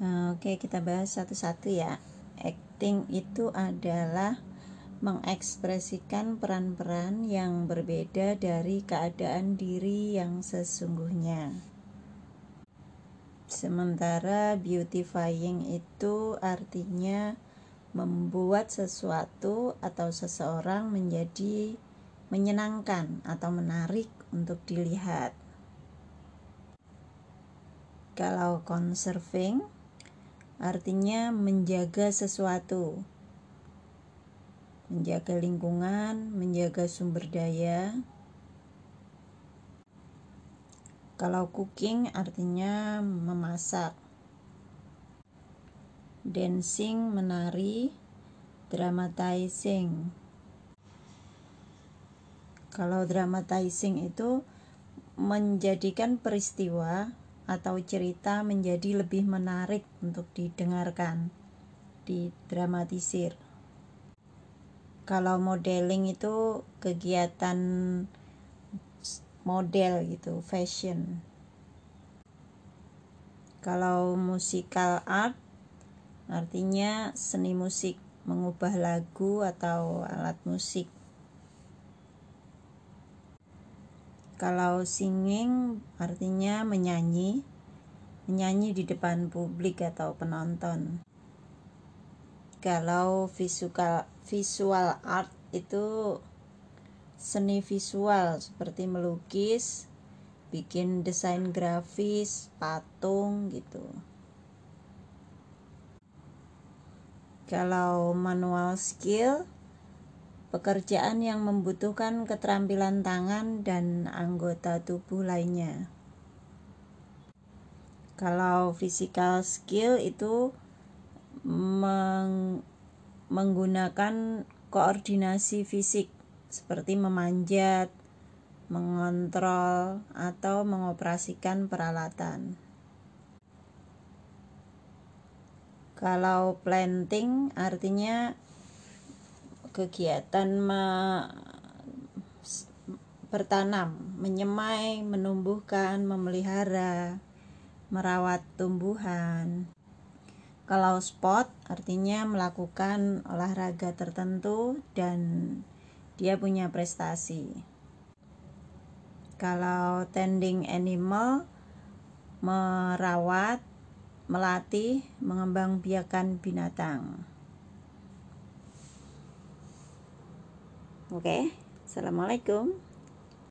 Oke, kita bahas satu-satu ya. Acting itu adalah mengekspresikan peran-peran yang berbeda dari keadaan diri yang sesungguhnya. Sementara beautifying itu artinya membuat sesuatu atau seseorang menjadi menyenangkan atau menarik untuk dilihat. Kalau conserving artinya menjaga sesuatu, menjaga lingkungan, menjaga sumber daya. Kalau cooking artinya memasak, dancing menari, dramatizing. Kalau dramatizing itu menjadikan peristiwa atau cerita menjadi lebih menarik untuk didengarkan, didramatisir. Kalau modeling itu kegiatan model gitu, fashion. Kalau musical art artinya seni musik, mengubah lagu atau alat musik. Kalau singing artinya menyanyi, menyanyi di depan publik atau penonton. Kalau visual visual art itu seni visual seperti melukis, bikin desain grafis, patung gitu. Kalau manual skill pekerjaan yang membutuhkan keterampilan tangan dan anggota tubuh lainnya. Kalau physical skill itu meng menggunakan koordinasi fisik seperti memanjat, mengontrol, atau mengoperasikan peralatan. Kalau planting artinya kegiatan me, bertanam, menyemai, menumbuhkan, memelihara, merawat tumbuhan. Kalau sport artinya melakukan olahraga tertentu dan dia punya prestasi. Kalau tending animal merawat, melatih, mengembangbiakan binatang. Oke, okay. assalamualaikum.